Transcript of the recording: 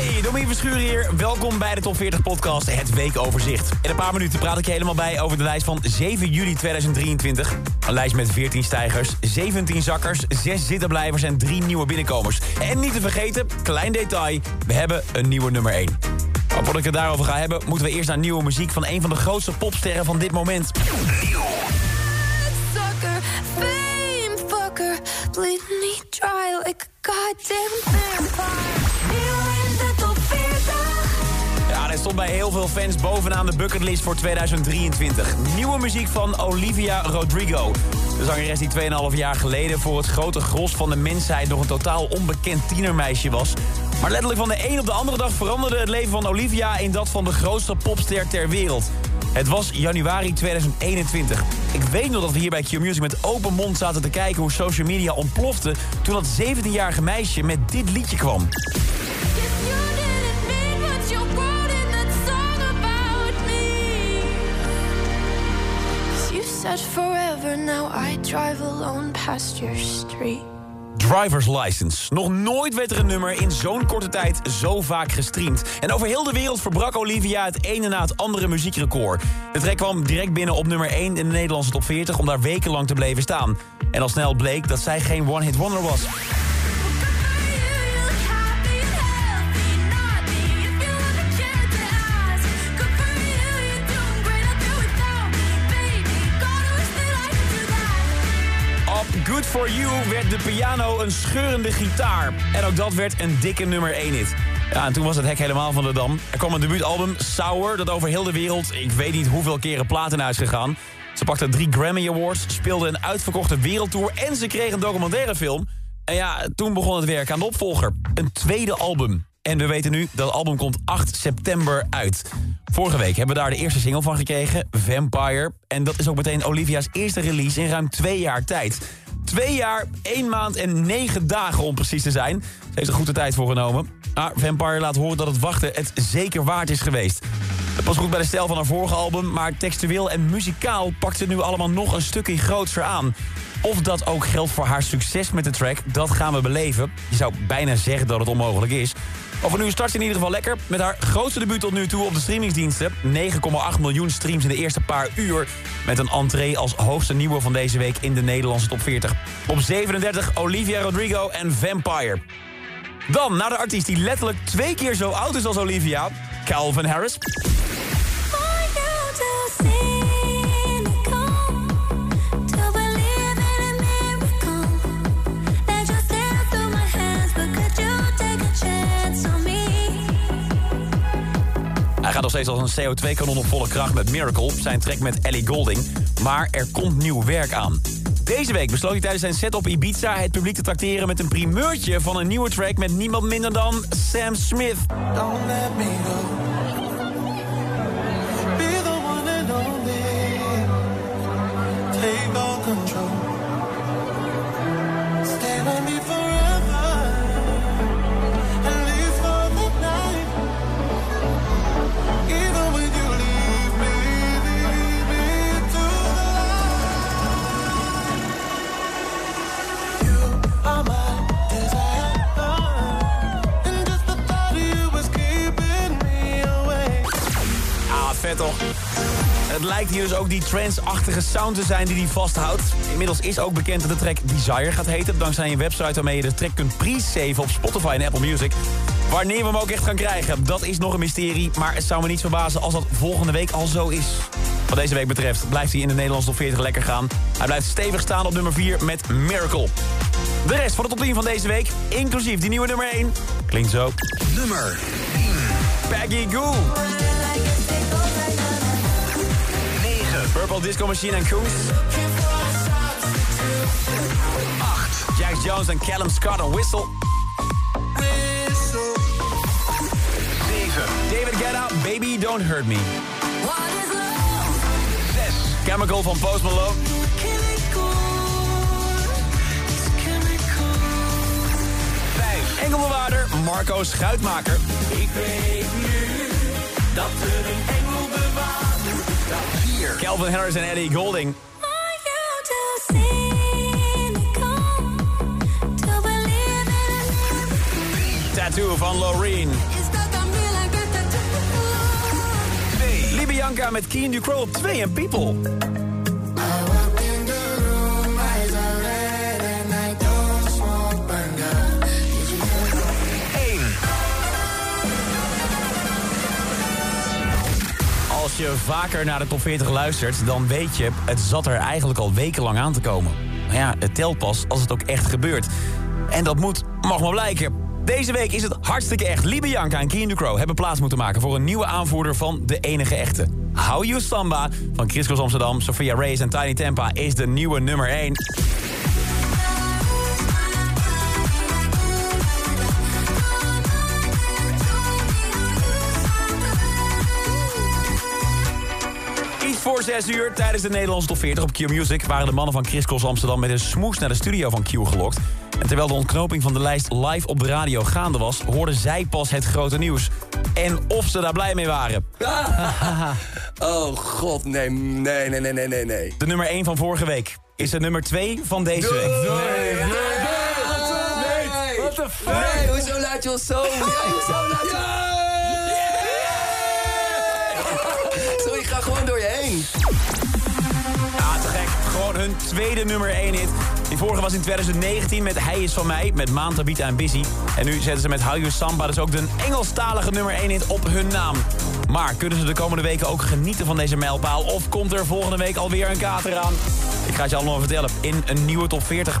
Hey, Domien Verschuur hier. Welkom bij de Top 40 Podcast, het weekoverzicht. In een paar minuten praat ik je helemaal bij over de lijst van 7 juli 2023. Een lijst met 14 stijgers, 17 zakkers, 6 zittenblijvers en 3 nieuwe binnenkomers. En niet te vergeten, klein detail, we hebben een nieuwe nummer 1. Maar voordat ik het daarover ga hebben, moeten we eerst naar nieuwe muziek... van een van de grootste popsterren van dit moment. Bleed me dry like a goddamn vampire. Stond bij heel veel fans bovenaan de bucketlist voor 2023. Nieuwe muziek van Olivia Rodrigo. De zangeres die 2,5 jaar geleden voor het grote gros van de mensheid... nog een totaal onbekend tienermeisje was. Maar letterlijk van de een op de andere dag veranderde het leven van Olivia... in dat van de grootste popster ter wereld. Het was januari 2021. Ik weet nog dat we hier bij Q-Music met open mond zaten te kijken... hoe social media ontplofte toen dat 17-jarige meisje met dit liedje kwam. Now I drive alone past your street. Driver's License. Nog nooit werd er een nummer in zo'n korte tijd zo vaak gestreamd. En over heel de wereld verbrak Olivia het ene na het andere muziekrecord. De track kwam direct binnen op nummer 1 in de Nederlandse top 40... om daar wekenlang te blijven staan. En al snel bleek dat zij geen one-hit wonder was. For You werd de piano een scheurende gitaar. En ook dat werd een dikke nummer 1 hit. Ja, en toen was het hek helemaal van de dam. Er kwam een debuutalbum, Sour, dat over heel de wereld... ik weet niet hoeveel keren platen is gegaan. Ze pakte drie Grammy Awards, speelde een uitverkochte wereldtour... en ze kreeg een documentaire film. En ja, toen begon het werk aan de opvolger. Een tweede album. En we weten nu dat album komt 8 september uit. Vorige week hebben we daar de eerste single van gekregen, Vampire. En dat is ook meteen Olivia's eerste release in ruim twee jaar tijd. Twee jaar, één maand en negen dagen om precies te zijn. Ze heeft er goed de tijd voor genomen. Maar Vampire laat horen dat het wachten het zeker waard is geweest. Het was goed bij de stijl van haar vorige album... maar textueel en muzikaal pakt het nu allemaal nog een stukje grootser aan. Of dat ook geldt voor haar succes met de track, dat gaan we beleven. Je zou bijna zeggen dat het onmogelijk is. Over nu start ze in ieder geval lekker. Met haar grootste debuut tot nu toe op de streamingsdiensten. 9,8 miljoen streams in de eerste paar uur. Met een entree als hoogste nieuwe van deze week in de Nederlandse top 40. Op 37 Olivia Rodrigo en Vampire. Dan naar de artiest die letterlijk twee keer zo oud is als Olivia. Calvin Harris. Nog steeds als een CO2-kanon op volle kracht met Miracle, zijn track met Ellie Golding. Maar er komt nieuw werk aan. Deze week besloot hij tijdens zijn set op Ibiza het publiek te tracteren met een primeurtje van een nieuwe track met niemand minder dan Sam Smith. Vet toch? Het lijkt hier dus ook die trance-achtige sound te zijn die hij vasthoudt. Inmiddels is ook bekend dat de track Desire gaat heten... dankzij een website waarmee je de track kunt pre-saven op Spotify en Apple Music. Wanneer we hem ook echt gaan krijgen, dat is nog een mysterie... maar het zou me niet verbazen als dat volgende week al zo is. Wat deze week betreft blijft hij in de Nederlandse top 40 lekker gaan. Hij blijft stevig staan op nummer 4 met Miracle. De rest van de top 10 van deze week, inclusief die nieuwe nummer 1, klinkt zo. Nummer Peggy Goo. Disco Machine en Coons. 8. Jack Jones en Callum Scott en Whistle. 7. David Guetta, Baby Don't Hurt Me. 6. Chemical van Post Malone. 5. Engelbewaarder Marco Schuitmaker. Ik weet nu dat er een engel hier. Calvin Harris en Eddie Golding. Tattoo van Loreen. It's stuck on me like a tattoo. Lee Bianca met Keen Ducro op 2 en People. Je vaker naar de top 40 luistert, dan weet je, het zat er eigenlijk al wekenlang aan te komen. Maar ja, het telt pas als het ook echt gebeurt. En dat moet, mag maar blijken. Deze week is het hartstikke echt. Lee Bianca en Keen Ducro hebben plaats moeten maken... voor een nieuwe aanvoerder van de enige echte. How You Samba van Chris Amsterdam, Sophia Reyes en Tiny Tampa... is de nieuwe nummer 1. 6 uur tijdens de Nederlandse top 40 op Q Music... waren de mannen van Chris Cross Amsterdam met een smoes naar de studio van Q gelokt. En terwijl de ontknoping van de lijst live op de radio gaande was... hoorden zij pas het grote nieuws. En of ze daar blij mee waren. Oh god, nee, nee, nee, nee, nee, nee, nee. De nummer 1 van vorige week is de nummer 2 van deze week. What the fuck? Nee, hoezo laat je ons zo? Ja, hoezo laat je... Sorry, ik ga gewoon door je heen. Ah, te gek. Gewoon hun tweede nummer 1 hit. Die vorige was in 2019 met Hij is van mij, met Maan, Tabita en Busy. En nu zetten ze met How You Samba dus ook de Engelstalige nummer 1 hit op hun naam. Maar kunnen ze de komende weken ook genieten van deze mijlpaal? Of komt er volgende week alweer een kater aan? Ik ga het je allemaal vertellen in een nieuwe top 40.